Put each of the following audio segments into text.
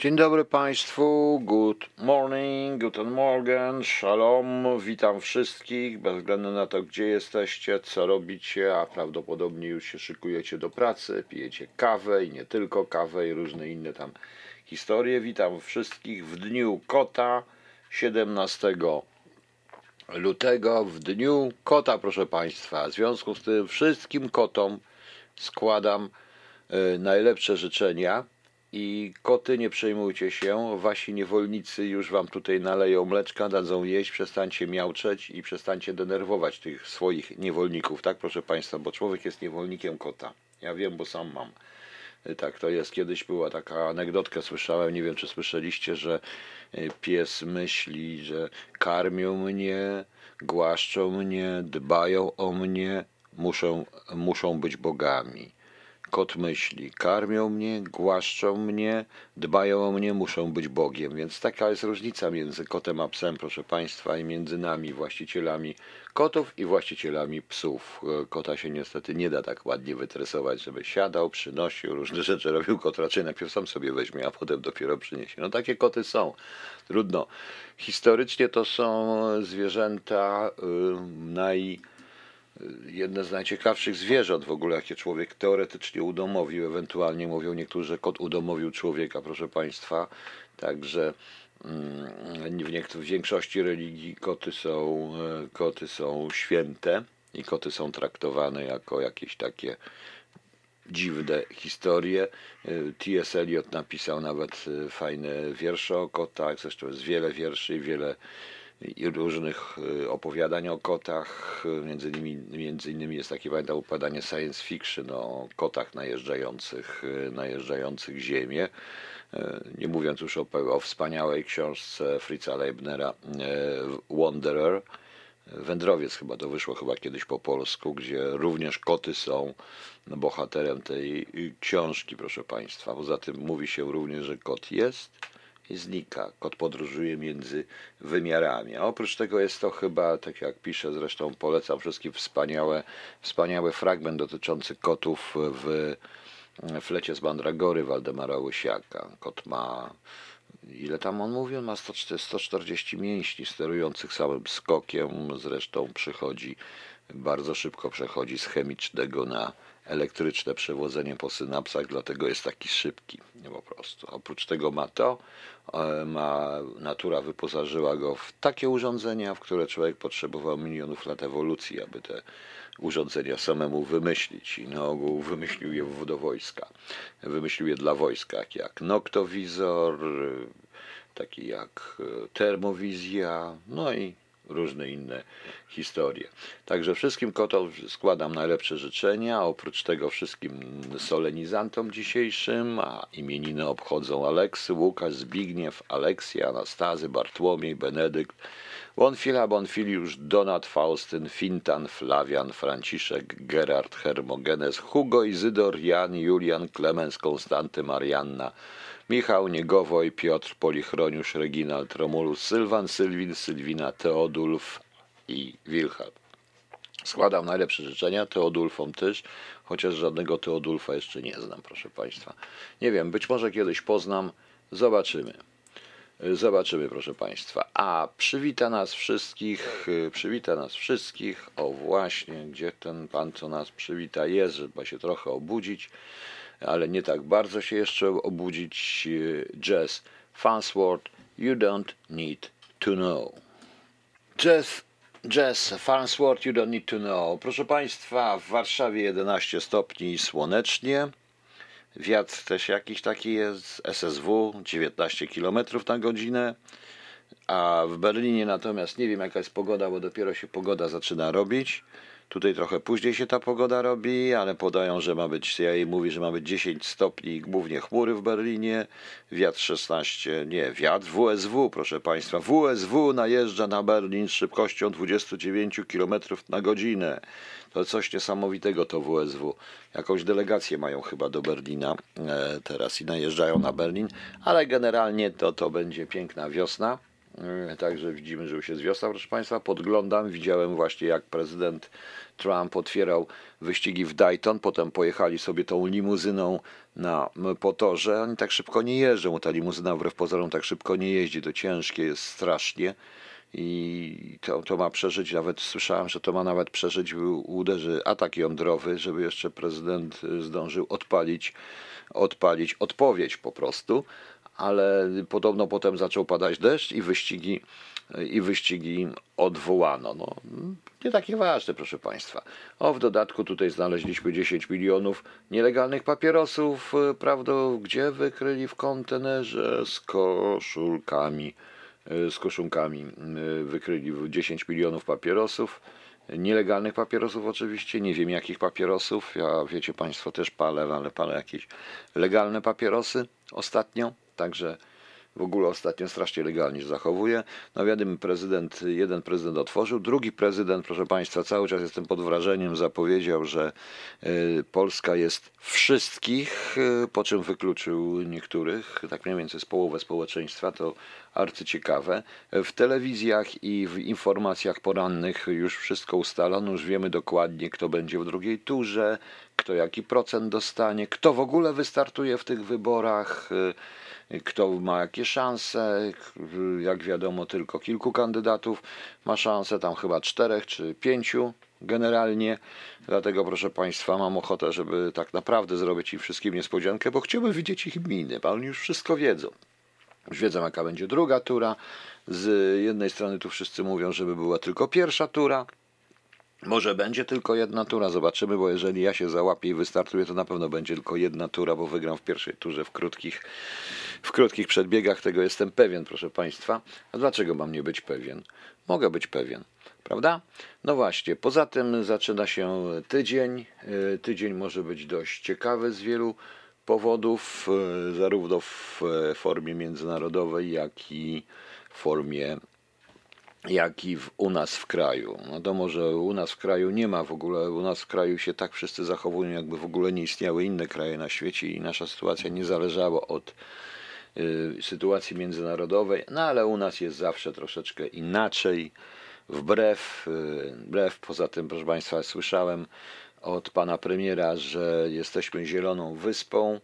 Dzień dobry Państwu, good morning, guten Morgen, shalom, witam wszystkich, bez względu na to, gdzie jesteście, co robicie, a prawdopodobnie już się szykujecie do pracy, pijecie kawę i nie tylko kawę i różne inne tam historie. Witam wszystkich w dniu kota 17 lutego, w dniu kota, proszę Państwa. W związku z tym wszystkim kotom składam y, najlepsze życzenia. I koty, nie przejmujcie się, wasi niewolnicy już wam tutaj naleją mleczka, dadzą jeść, przestańcie miauczeć i przestańcie denerwować tych swoich niewolników, tak proszę Państwa, bo człowiek jest niewolnikiem kota. Ja wiem, bo sam mam. Tak, to jest. Kiedyś była taka anegdotkę, słyszałem, nie wiem czy słyszeliście, że y, pies myśli, że karmią mnie, głaszczą mnie, dbają o mnie, muszą, muszą być bogami. Kot myśli, karmią mnie, głaszczą mnie, dbają o mnie, muszą być Bogiem. Więc taka jest różnica między kotem a psem, proszę Państwa, i między nami, właścicielami kotów i właścicielami psów. Kota się niestety nie da tak ładnie wytresować, żeby siadał, przynosił, różne rzeczy robił. Kot raczej najpierw sam sobie weźmie, a potem dopiero przyniesie. No takie koty są. Trudno. Historycznie to są zwierzęta yy, naj jedne z najciekawszych zwierząt w ogóle, jakie człowiek teoretycznie udomowił. Ewentualnie mówią niektórzy, że kot udomowił człowieka, proszę Państwa. Także mm, w, w większości religii koty są, e, koty są święte i koty są traktowane jako jakieś takie dziwne historie. E, T.S. Eliot napisał nawet e, fajne wiersze o kotach, zresztą jest wiele wierszy i wiele i różnych y, opowiadań o kotach. Między innymi, między innymi jest takie pamiętam opowiadanie science fiction o kotach najeżdżających, y, najeżdżających ziemię. Y, nie mówiąc już o, o wspaniałej książce Fritza Leibnera Wanderer. Wędrowiec chyba to wyszło chyba kiedyś po polsku, gdzie również koty są bohaterem tej książki, proszę Państwa. Poza tym mówi się również, że kot jest znika. Kot podróżuje między wymiarami. A oprócz tego jest to chyba, tak jak piszę, zresztą polecam wszystkim wspaniałe, wspaniały fragment dotyczący kotów w flecie z Mandragory Waldemara Łysiaka. Kot ma ile tam on mówił? Ma 140 mięśni sterujących całym skokiem. Zresztą przychodzi, bardzo szybko przechodzi z chemicznego na elektryczne przewodzenie po synapsach, dlatego jest taki szybki po prostu. Oprócz tego ma to, e, ma, natura wyposażyła go w takie urządzenia, w które człowiek potrzebował milionów lat ewolucji, aby te urządzenia samemu wymyślić i na ogół wymyślił je do wojska. Wymyślił je dla wojska, jak noktowizor, taki jak e, termowizja, no i różne inne historie. Także wszystkim kotom składam najlepsze życzenia. Oprócz tego wszystkim solenizantom dzisiejszym, a imieniny obchodzą Aleksy, Łukasz, Zbigniew, Aleksja, Anastazy, Bartłomiej, Benedykt, Bonfila, Bonfiliusz, Donat, Faustyn, Fintan, Flawian, Franciszek, Gerard, Hermogenes, Hugo, Izydor, Jan, Julian, Klemens, Konstanty, Marianna, Michał, Niegowoj, Piotr, Polichroniusz, Reginald, Romulus, Sylwan, Sylwin, Sylwina, Teodulf i Wilhelm. Składam najlepsze życzenia Teodulfom też, chociaż żadnego Teodulfa jeszcze nie znam, proszę Państwa. Nie wiem, być może kiedyś poznam, zobaczymy. Zobaczymy, proszę Państwa. A przywita nas wszystkich, przywita nas wszystkich. O właśnie, gdzie ten pan, co nas przywita, jest, żeby się trochę obudzić ale nie tak bardzo się jeszcze obudzić. Jazz Farnsworth, You Don't Need to Know. Jazz, jazz Farnsworth, You Don't Need to Know. Proszę Państwa, w Warszawie 11 stopni słonecznie. Wiatr też jakiś taki jest, SSW 19 km na godzinę. A w Berlinie natomiast nie wiem jaka jest pogoda, bo dopiero się pogoda zaczyna robić. Tutaj trochę później się ta pogoda robi, ale podają, że ma być, CIA mówi, że ma być 10 stopni, głównie chmury w Berlinie, wiatr 16, nie, wiatr WSW, proszę Państwa. WSW najeżdża na Berlin z szybkością 29 km na godzinę. To coś niesamowitego to WSW. Jakąś delegację mają chyba do Berlina e, teraz i najeżdżają na Berlin, ale generalnie to, to będzie piękna wiosna. E, Także widzimy, że już jest wiosna, proszę Państwa. Podglądam, widziałem właśnie jak prezydent Trump otwierał wyścigi w Dayton, potem pojechali sobie tą limuzyną na m, po torze. Oni tak szybko nie jeżdżą, ta limuzyna wbrew pozorom tak szybko nie jeździ, to ciężkie jest strasznie. I to, to ma przeżyć, nawet słyszałem, że to ma nawet przeżyć, uderzy atak jądrowy, żeby jeszcze prezydent y, zdążył odpalić, odpalić odpowiedź po prostu ale podobno potem zaczął padać deszcz i wyścigi, i wyścigi odwołano. No, nie takie ważne, proszę Państwa. O, w dodatku tutaj znaleźliśmy 10 milionów nielegalnych papierosów, e, prawda, gdzie wykryli w kontenerze z koszulkami, z koszunkami e, wykryli 10 milionów papierosów. Nielegalnych papierosów oczywiście, nie wiem jakich papierosów. Ja wiecie Państwo też palę, ale palę jakieś legalne papierosy ostatnio. Także w ogóle ostatnio strasznie legalnie się zachowuje. No wiadomo, prezydent, jeden prezydent otworzył, drugi prezydent, proszę Państwa, cały czas jestem pod wrażeniem, zapowiedział, że y, Polska jest wszystkich, y, po czym wykluczył niektórych, tak mniej więcej z połowę społeczeństwa, to arcyciekawe. W telewizjach i w informacjach porannych już wszystko ustalono, już wiemy dokładnie, kto będzie w drugiej turze, kto jaki procent dostanie, kto w ogóle wystartuje w tych wyborach. Kto ma jakie szanse. Jak wiadomo, tylko kilku kandydatów ma szansę, tam chyba czterech czy pięciu generalnie. Dlatego, proszę Państwa, mam ochotę, żeby tak naprawdę zrobić im wszystkim niespodziankę, bo chciałbym widzieć ich miny, bo oni już wszystko wiedzą. Już wiedzą, jaka będzie druga tura. Z jednej strony tu wszyscy mówią, żeby była tylko pierwsza tura. Może będzie tylko jedna tura, zobaczymy, bo jeżeli ja się załapię i wystartuję, to na pewno będzie tylko jedna tura, bo wygram w pierwszej turze w krótkich, w krótkich przedbiegach, tego jestem pewien, proszę Państwa. A dlaczego mam nie być pewien? Mogę być pewien, prawda? No właśnie, poza tym zaczyna się tydzień. Yy, Tydzień może być dość ciekawy z wielu powodów, yy, zarówno w e, formie międzynarodowej, jak i w formie jak i w, u nas w kraju. Wiadomo, że u nas w kraju nie ma w ogóle, u nas w kraju się tak wszyscy zachowują, jakby w ogóle nie istniały inne kraje na świecie i nasza sytuacja nie zależała od sytuacji międzynarodowej, no ale u nas jest zawsze troszeczkę inaczej, wbrew, y, wbrew, poza tym, proszę Państwa, słyszałem od pana premiera, że jesteśmy zieloną wyspą,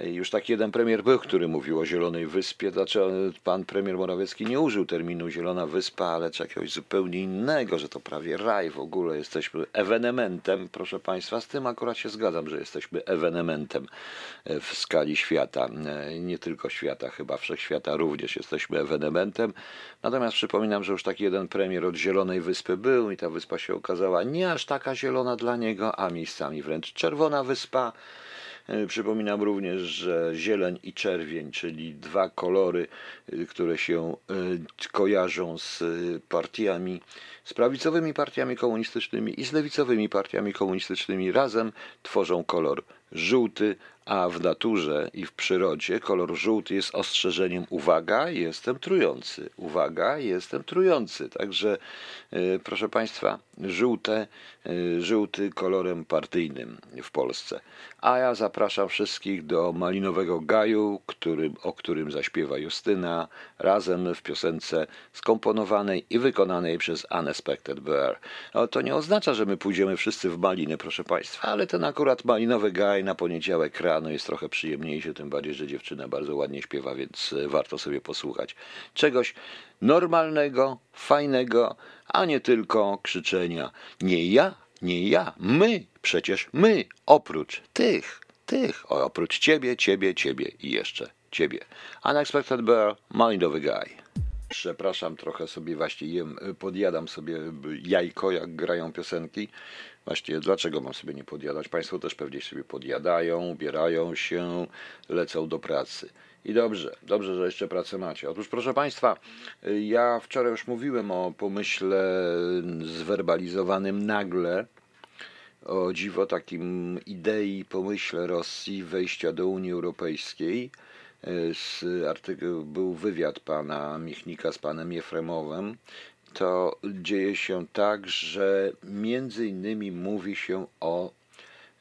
już taki jeden premier był, który mówił o Zielonej Wyspie. Dlaczego pan premier Morawiecki nie użył terminu Zielona Wyspa, ale czegoś zupełnie innego, że to prawie raj w ogóle. Jesteśmy ewenementem, proszę państwa. Z tym akurat się zgadzam, że jesteśmy ewenementem w skali świata. Nie tylko świata, chyba wszechświata również jesteśmy ewenementem. Natomiast przypominam, że już taki jeden premier od Zielonej Wyspy był i ta wyspa się okazała nie aż taka zielona dla niego, a miejscami wręcz czerwona wyspa. E, Przypominam również, że zieleń i czerwień, czyli dwa kolory, y, które się y, kojarzą z partiami, z prawicowymi partiami komunistycznymi i z lewicowymi partiami komunistycznymi, razem tworzą kolor żółty, a w naturze i w przyrodzie kolor żółty jest ostrzeżeniem uwaga, jestem trujący. Uwaga, jestem trujący. Także y, proszę Państwa, żółte, y, żółty kolorem partyjnym w Polsce. A ja zapraszam wszystkich do Malinowego Gaju, którym, o którym zaśpiewa Justyna, razem w piosence skomponowanej i wykonanej przez Unexpected Bear. No, to nie oznacza, że my pójdziemy wszyscy w maliny, proszę Państwa, ale ten akurat Malinowy Gaj na poniedziałek rano jest trochę przyjemniejszy, tym bardziej, że dziewczyna bardzo ładnie śpiewa, więc e, warto sobie posłuchać czegoś normalnego, fajnego, a nie tylko krzyczenia nie ja, nie ja, my, przecież my, oprócz tych, tych, oprócz ciebie, ciebie, ciebie i jeszcze ciebie. Unexpected Bear, Malinowy Guy. Przepraszam, trochę sobie właśnie jem, podjadam sobie jajko, jak grają piosenki. Właśnie dlaczego mam sobie nie podjadać? Państwo też pewnie sobie podjadają, ubierają się, lecą do pracy. I dobrze, dobrze, że jeszcze pracę macie. Otóż, proszę Państwa, ja wczoraj już mówiłem o pomyśle zwerbalizowanym nagle, o dziwo takim idei, pomyśle Rosji wejścia do Unii Europejskiej. E, z artykuł, był wywiad pana Michnika z panem Jefremowem. To dzieje się tak, że między innymi mówi się o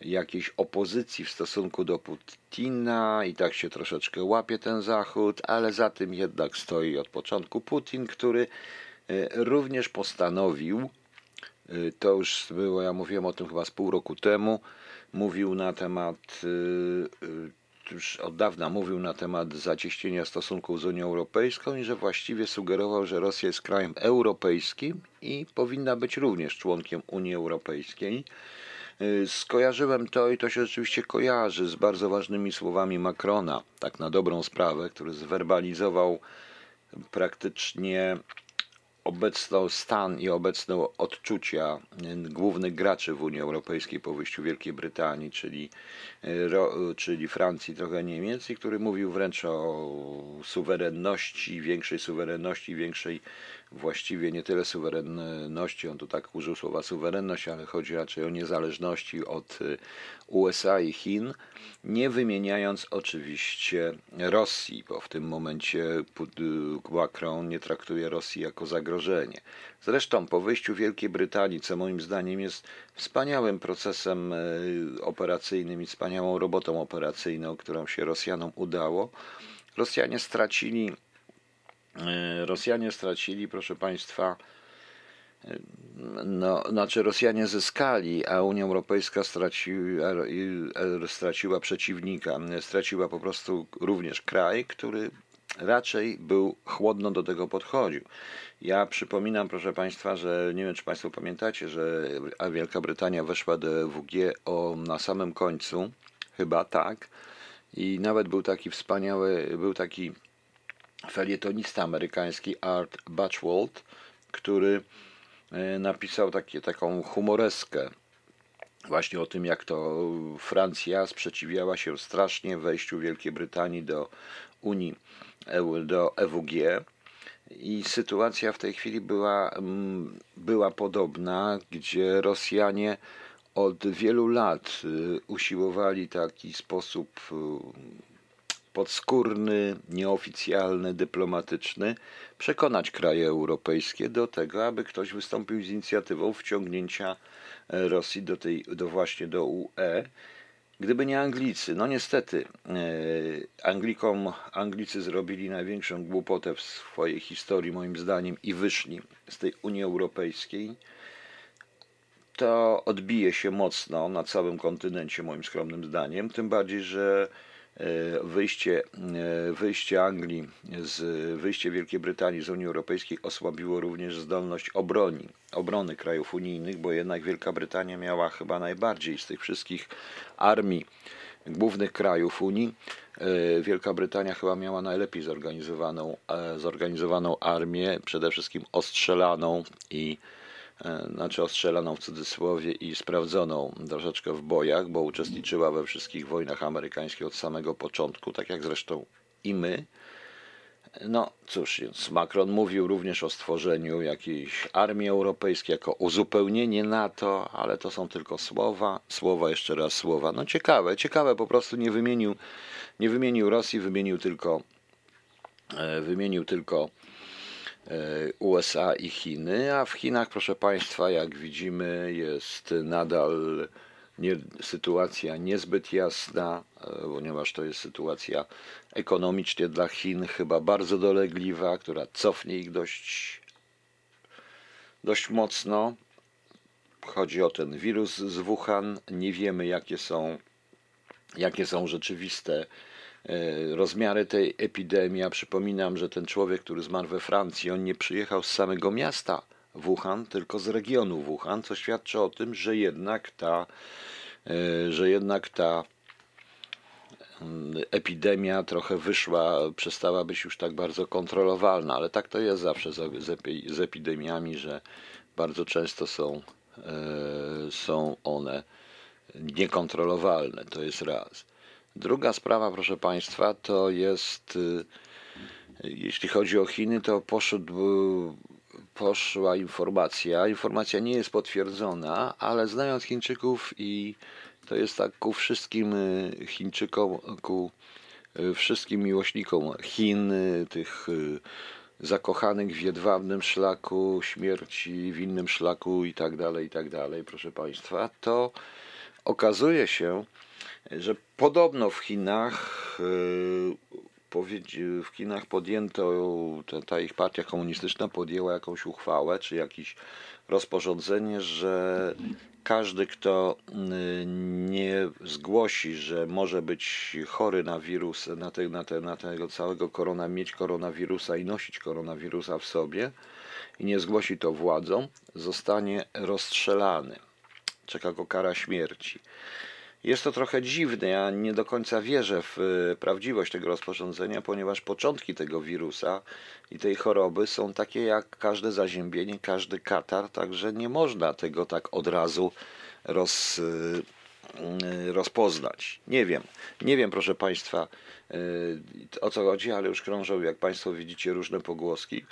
jakiejś opozycji w stosunku do Putina i tak się troszeczkę łapie ten Zachód, ale za tym jednak stoi od początku Putin, który e, również postanowił, e, to już było, ja mówiłem o tym chyba z pół roku temu, mówił na temat, e, już od dawna mówił na temat zacieśnienia stosunków z Unią Europejską i że właściwie sugerował, że Rosja jest krajem europejskim i powinna być również członkiem Unii Europejskiej. Y, skojarzyłem to i to się rzeczywiście kojarzy z bardzo ważnymi słowami Macrona, tak na dobrą sprawę, który zwerbalizował praktycznie obecny stan i obecne odczucia głównych graczy w Unii Europejskiej po wyjściu Wielkiej Brytanii, czyli, y, czyli Francji, trochę Niemiec, i który mówił wręcz o suwerenności, większej suwerenności, większej właściwie nie tyle suwerenności, on tu tak użył słowa suwerenność, ale chodzi raczej o niezależności od y, USA i Chin, nie wymieniając oczywiście Rosji, bo w tym momencie y, Macron nie traktuje Rosji jako zagrożenie. Zresztą po wyjściu Wielkiej Brytanii, co moim zdaniem jest wspaniałym procesem y, operacyjnym i wspaniałą robotą operacyjną, którą się Rosjanom udało, Rosjanie stracili Rosjanie stracili, proszę Państwa, e, no, znaczy Rosjanie zyskali, a Unia Europejska straciła, e, straciła przeciwnika, straciła po prostu również kraj, który raczej był chłodno do tego podchodził. Ja przypominam, proszę Państwa, że nie wiem, czy Państwo pamiętacie, że Wielka Brytania weszła do EWG o, na samym końcu, chyba tak, i nawet był taki wspaniały, był taki felietonista amerykański Art Bachwald, który e, napisał takie, taką humoreskę właśnie o tym, jak to Francja sprzeciwiała się strasznie wejściu Wielkiej Brytanii do Unii, do EWG. I sytuacja w tej chwili była, była podobna, gdzie Rosjanie od wielu lat y, usiłowali taki sposób y, podskórny, nieoficjalny, dyplomatyczny, przekonać kraje europejskie do tego, aby ktoś wystąpił z inicjatywą wciągnięcia e, Rosji do, tej, do właśnie do UE. Gdyby nie Anglicy, no niestety, e, Anglikom, Anglicy zrobili największą głupotę w swojej historii, moim zdaniem, i wyszli z tej Unii Europejskiej. To odbije się mocno na całym kontynencie, moim skromnym zdaniem. Tym bardziej, że wyjście, e, wyjście Anglii, z, wyjście Wielkiej Brytanii z Unii Europejskiej osłabiło również zdolność obroni, obrony krajów unijnych, bo jednak Wielka Brytania miała chyba najbardziej z tych wszystkich armii głównych krajów Unii. E, Wielka Brytania chyba miała najlepiej zorganizowaną, zorganizowaną armię, przede wszystkim ostrzelaną i E, znaczy ostrzelaną w cudzysłowie i sprawdzoną troszeczkę w bojach, bo uczestniczyła we wszystkich wojnach amerykańskich od samego początku, tak jak zresztą i my. No cóż, więc Macron mówił również o stworzeniu jakiejś armii europejskiej jako uzupełnienie NATO, ale to są tylko słowa, słowa, jeszcze raz słowa. No ciekawe, ciekawe, po prostu nie wymienił, nie wymienił Rosji, wymienił tylko, e, wymienił tylko E, USA i Chiny, a w Chinach, proszę Państwa, jak widzimy, jest nadal nie, sytuacja niezbyt jasna, e, ponieważ to jest sytuacja ekonomicznie dla Chin chyba bardzo dolegliwa, która cofnie ich dość, dość mocno. Chodzi o ten wirus z Wuhan. Nie wiemy, jakie są, jakie są rzeczywiste E, rozmiary tej epidemii. Ja przypominam, że ten człowiek, który zmarł we Francji, on nie przyjechał z samego miasta Wuhan, tylko z regionu Wuhan, co świadczy o tym, że jednak ta, e, że jednak ta mm, epidemia trochę wyszła, przestała być już tak bardzo kontrolowalna, ale tak to jest zawsze z epidemiami, że bardzo często są, e, są one niekontrolowalne. To jest raz. Druga sprawa, proszę Państwa, to jest, y, jeśli chodzi o Chiny, to poszedł, poszła informacja. Informacja nie jest potwierdzona, ale znając Chińczyków i to jest tak ku wszystkim y, Chińczykom, ku y, wszystkim miłośnikom Chin, y, tych y, zakochanych w jedwabnym szlaku śmierci, w innym szlaku i tak dalej, i tak dalej, proszę Państwa, to okazuje się, że podobno w Chinach powiedzi- w Chinach podjęto, ta, ich partia komunistyczna podjęła jakąś uchwałę, czy jakieś rozporządzenie, że każdy, kto y, nie zgłosi, że może być chory na wirus, na, te, na, te, na tego całego korona, mieć koronawirusa i nosić koronawirusa w sobie i nie zgłosi to władzom, zostanie rozstrzelany. Czeka go kara śmierci. Jest to trochę dziwne. Ja nie do końca wierzę w e, prawdziwość tego rozporządzenia, ponieważ początki tego wirusa i tej choroby są takie jak każde zaziębienie, każdy katar, także nie można tego tak od razu roz, e, rozpoznać. Nie wiem. Nie wiem, proszę Państwa, e, o co chodzi, ale już krążą, jak Państwo widzicie, różne pogłoski,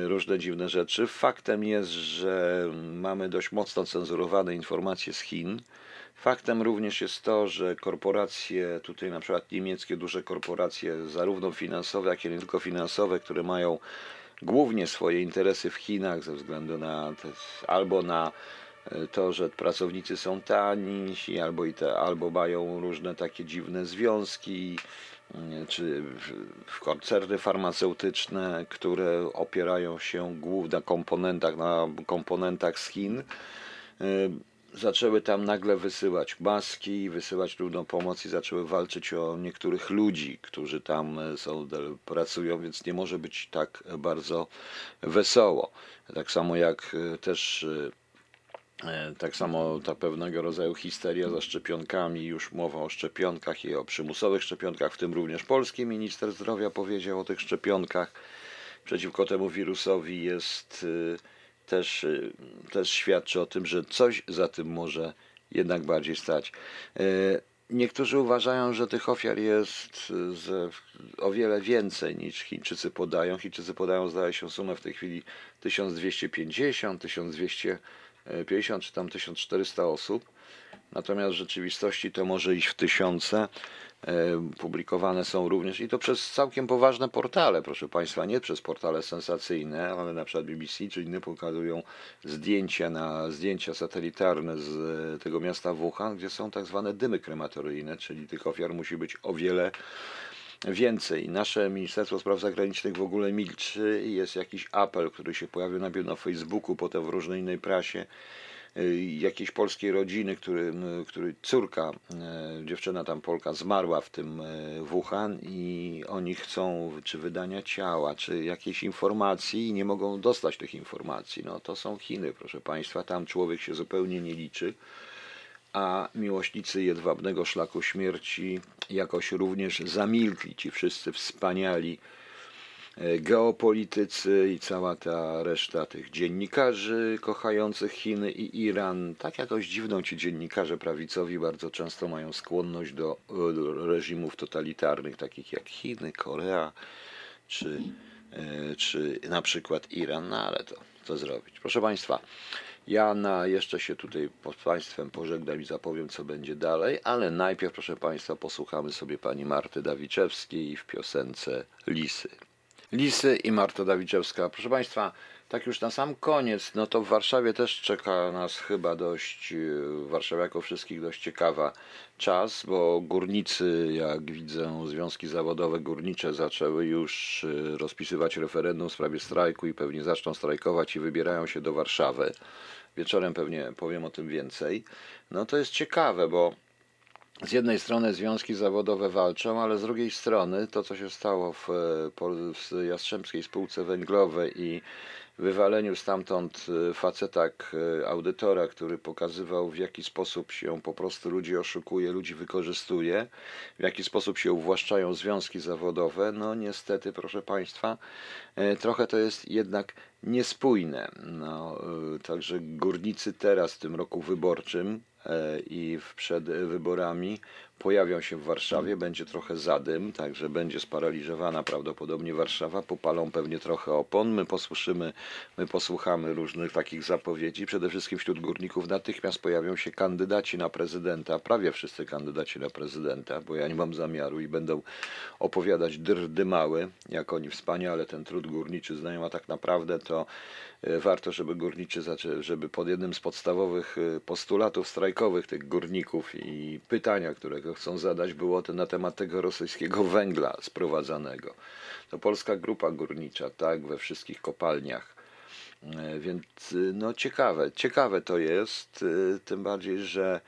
różne dziwne rzeczy. Faktem jest, że mamy dość mocno cenzurowane informacje z Chin. Faktem również jest to, że korporacje, tutaj na przykład niemieckie duże korporacje, zarówno finansowe, jak i nie tylko finansowe, które mają głównie swoje interesy w Chinach ze względu na albo na e, to, że pracownicy są tani, albo, i te, albo mają różne takie dziwne związki, mm, czy koncerny farmaceutyczne, które opierają się głównie na komponentach, na komponentach z Chin. Zaczęły tam nagle wysyłać maski, wysyłać trudną pomoc i zaczęły walczyć o niektórych ludzi, którzy tam e, są, de- pracują, więc nie może być tak bardzo wesoło. Tak samo jak e, też e, e, tak samo ta pewnego rodzaju histeria za szczepionkami, już mowa o szczepionkach i o przymusowych szczepionkach, w tym również polski minister zdrowia powiedział o tych szczepionkach przeciwko temu wirusowi jest też, y, też świadczy o tym, że coś za tym może jednak bardziej stać. Y, Niektórzy uważają, że tych ofiar jest y, o wiele więcej niż Chińczycy podają. Chińczycy podają, zdaje się, sumę w tej chwili 1250, 1250 czy tam 1400 osób. Natomiast w rzeczywistości to może iść w tysiące. Publikowane są również i to przez całkiem poważne portale, proszę Państwa, nie przez portale sensacyjne, ale na przykład BBC czy inne pokazują zdjęcia na zdjęcia satelitarne z e, tego miasta Wuhan, gdzie są tak zwane dymy krematoryjne, czyli tych ofiar musi być o wiele więcej. Nasze Ministerstwo Spraw Zagranicznych w ogóle milczy i jest jakiś apel, który się pojawił najpierw na Facebooku, potem w różnej innej prasie jakiejś polskiej rodziny, który, który córka, e, dziewczyna tam Polka zmarła w tym e, Wuhan i oni chcą czy wydania ciała, czy jakiejś informacji i nie mogą dostać tych informacji. No to są Chiny, proszę Państwa, tam człowiek się zupełnie nie liczy a miłośnicy jedwabnego szlaku śmierci jakoś również zamilkli. Ci wszyscy wspaniali geopolitycy i cała ta reszta tych dziennikarzy kochających Chiny i Iran. Tak jakoś dziwną ci dziennikarze prawicowi bardzo często mają skłonność do e, reżimów totalitarnych, takich jak Chiny, Korea czy, e, czy na przykład Iran, no ale to co zrobić. Proszę Państwa, ja na, jeszcze się tutaj z Państwem pożegnam i zapowiem, co będzie dalej, ale najpierw, proszę Państwa, posłuchamy sobie pani Marty Dawiczewskiej w piosence Lisy. Lisy i Marta Dawiczewska. Proszę Państwa, tak już na sam koniec, no to w Warszawie też czeka nas chyba dość, w Warszawie jako wszystkich dość ciekawa czas, bo górnicy, jak widzę, związki zawodowe górnicze zaczęły już yy, rozpisywać referendum w sprawie strajku i pewnie zaczną strajkować i wybierają się do Warszawy. Wieczorem pewnie powiem o tym więcej. No to jest ciekawe, bo z jednej strony związki zawodowe walczą, ale z drugiej strony to, co się stało w, e, w Jastrzębskiej Spółce Węglowej i wywaleniu stamtąd e, faceta, audytora, który pokazywał w jaki sposób się po prostu ludzi oszukuje, ludzi wykorzystuje, w jaki sposób się uwłaszczają związki zawodowe, no niestety, proszę Państwa, e, trochę to jest jednak niespójne. No, e, także górnicy teraz w tym roku wyborczym e, i przed wyborami pojawią się w Warszawie, będzie trochę zadym, także będzie sparaliżowana prawdopodobnie Warszawa, popalą pewnie trochę opon, my posłyszymy my posłuchamy różnych takich zapowiedzi. Przede wszystkim wśród górników natychmiast pojawią się kandydaci na prezydenta, prawie wszyscy kandydaci na prezydenta, bo ja nie mam zamiaru i będą opowiadać drdy małe, jak oni wspaniale ten trud górniczy znają, a tak naprawdę to e, warto, żeby górniczy, żeby pod jednym z podstawowych e, postulatów strajkowych tych górników i pytania, którego chcą zadać, było to na temat tego rosyjskiego węgla sprowadzanego. To polska grupa górnicza, tak, we wszystkich kopalniach. E, Więc e, no ciekawe, ciekawe to jest, e, tym bardziej, że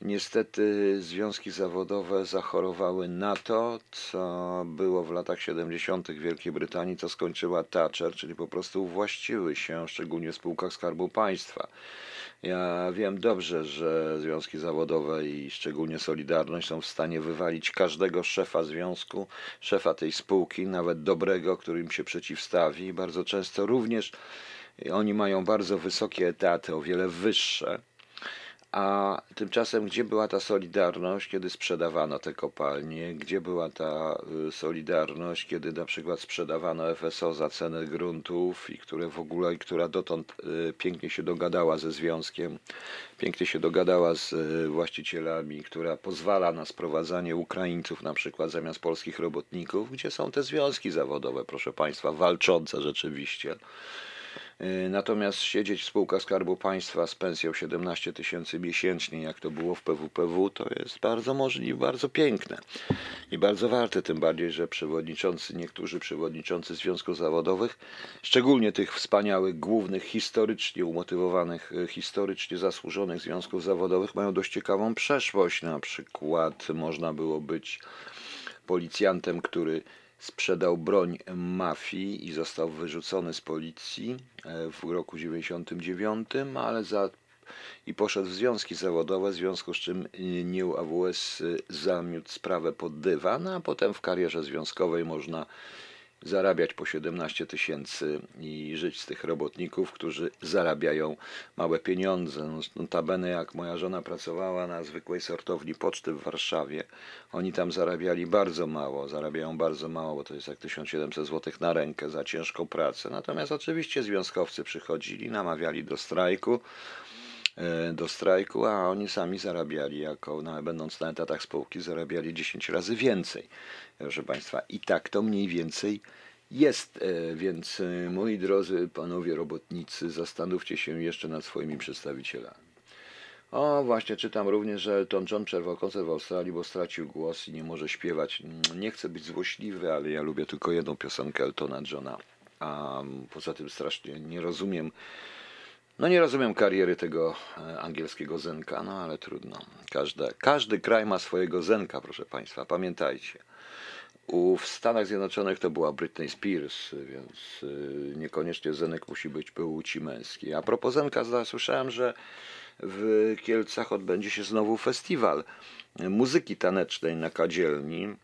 niestety związki zawodowe zachorowały na to, co było w latach 70. w Wielkiej Brytanii, co skończyła Thatcher, czyli po prostu uwłaściły się, szczególnie w spółkach Skarbu Państwa. Ja wiem dobrze, że związki zawodowe i szczególnie Solidarność są w stanie wywalić każdego szefa związku, szefa tej spółki, nawet dobrego, który im się przeciwstawi. Bardzo często również oni mają bardzo wysokie etaty, o wiele wyższe. A tymczasem, gdzie była ta solidarność, kiedy sprzedawano te kopalnie? Gdzie była ta y, solidarność, kiedy na przykład sprzedawano FSO za cenę gruntów i które w ogóle, która dotąd y, pięknie się dogadała ze związkiem, pięknie się dogadała z y, właścicielami, która pozwala na sprowadzanie Ukraińców na przykład zamiast polskich robotników? Gdzie są te związki zawodowe, proszę Państwa, walczące rzeczywiście? Y, Natomiast siedzieć w spółkach Skarbu Państwa z pensją 17 tysięcy miesięcznie, jak to było w PWPW, to jest bardzo możliwe, bardzo piękne i bardzo warte, tym bardziej, że przewodniczący, niektórzy przewodniczący związków zawodowych, szczególnie tych wspaniałych, głównych, historycznie umotywowanych, y, historycznie zasłużonych związków zawodowych, mają dość ciekawą przeszłość. Na przykład można było być policjantem, który sprzedał broń mafii i został wyrzucony z policji e, w roku 99, ale za i poszedł w związki zawodowe, w związku z czym y, NIU AWS y, zamiótł sprawę pod dywan, a potem w karierze związkowej można zarabiać po 17 tysięcy i żyć z tych robotników, którzy zarabiają małe pieniądze. No, Notabene jak moja żona pracowała na zwykłej sortowni poczty w Warszawie, oni tam zarabiali bardzo mało, zarabiają bardzo mało, bo to jest jak 1700 zł na rękę za ciężką pracę. Natomiast oczywiście związkowcy przychodzili, namawiali do strajku, do strajku, a oni sami zarabiali, jako no, będąc na etatach spółki, zarabiali 10 razy więcej. Proszę Państwa, i tak to mniej więcej jest, e, więc e, moi drodzy panowie robotnicy, zastanówcie się jeszcze nad swoimi przedstawicielami. O, właśnie czytam również, że Elton John przerwał koncert w Australii, bo stracił głos i nie może śpiewać. Mm, Nie chcę być złośliwy, ale ja lubię tylko jedną piosenkę Eltona Johna. A mm, poza tym strasznie nie rozumiem no nie rozumiem kariery tego e, angielskiego zenka, no ale trudno. Każde, każdy kraj ma swojego zenka, proszę Państwa, pamiętajcie. U, w Stanach Zjednoczonych to była Britney Spears, więc y, niekoniecznie zenek musi być płci męskiej. A propos zenka, za- słyszałem, że w Kielcach odbędzie się znowu festiwal muzyki tanecznej na kadzielni. E,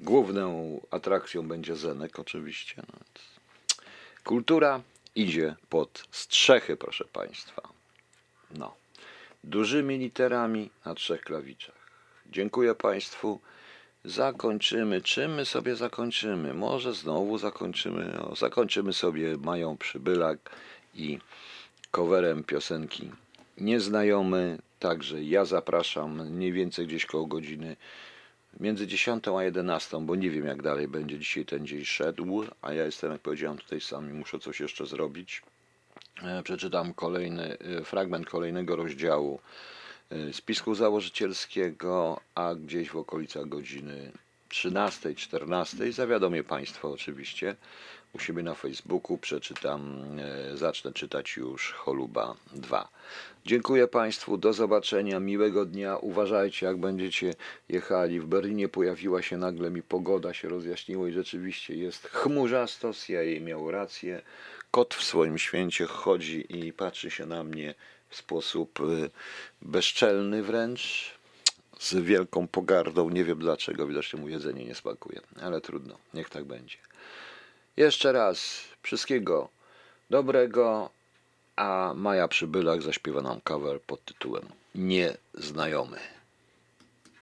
Główną atrakcją będzie zenek oczywiście. No, Kultura idzie pod strzechy, proszę Państwa. No. Dużymi literami na trzech klawiszach. Dziękuję Państwu. Zakończymy. Czym my sobie zakończymy? Może znowu zakończymy. O, zakończymy sobie Mają Przybylak i coverem piosenki Nieznajomy. Także ja zapraszam mniej więcej gdzieś koło godziny między 10 a 11, bo nie wiem jak dalej będzie dzisiaj ten dzień szedł, a ja jestem, jak powiedziałem, tutaj sam i muszę coś jeszcze zrobić. E, Przeczytam kolejny e, fragment kolejnego rozdziału e, spisku założycielskiego, a gdzieś w okolicach godziny 13, 14 zawiadomię Państwa oczywiście u siebie na Facebooku. Przeczytam, e, zacznę czytać już Choluba 2. Dziękuję Państwu, do zobaczenia, miłego dnia. Uważajcie, jak będziecie jechali. W Berlinie pojawiła się nagle mi pogoda, się rozjaśniło i rzeczywiście jest chmurzasto. CIA miał rację. Kot w swoim święcie chodzi i patrzy się na mnie w sposób y, bezczelny wręcz, z wielką pogardą. Nie wiem dlaczego, widocznie mu jedzenie nie smakuje, ale trudno, niech tak będzie. Jeszcze raz wszystkiego dobrego, a Maja Przybylak zaśpiewa nam cover pod tytułem Nieznajomy.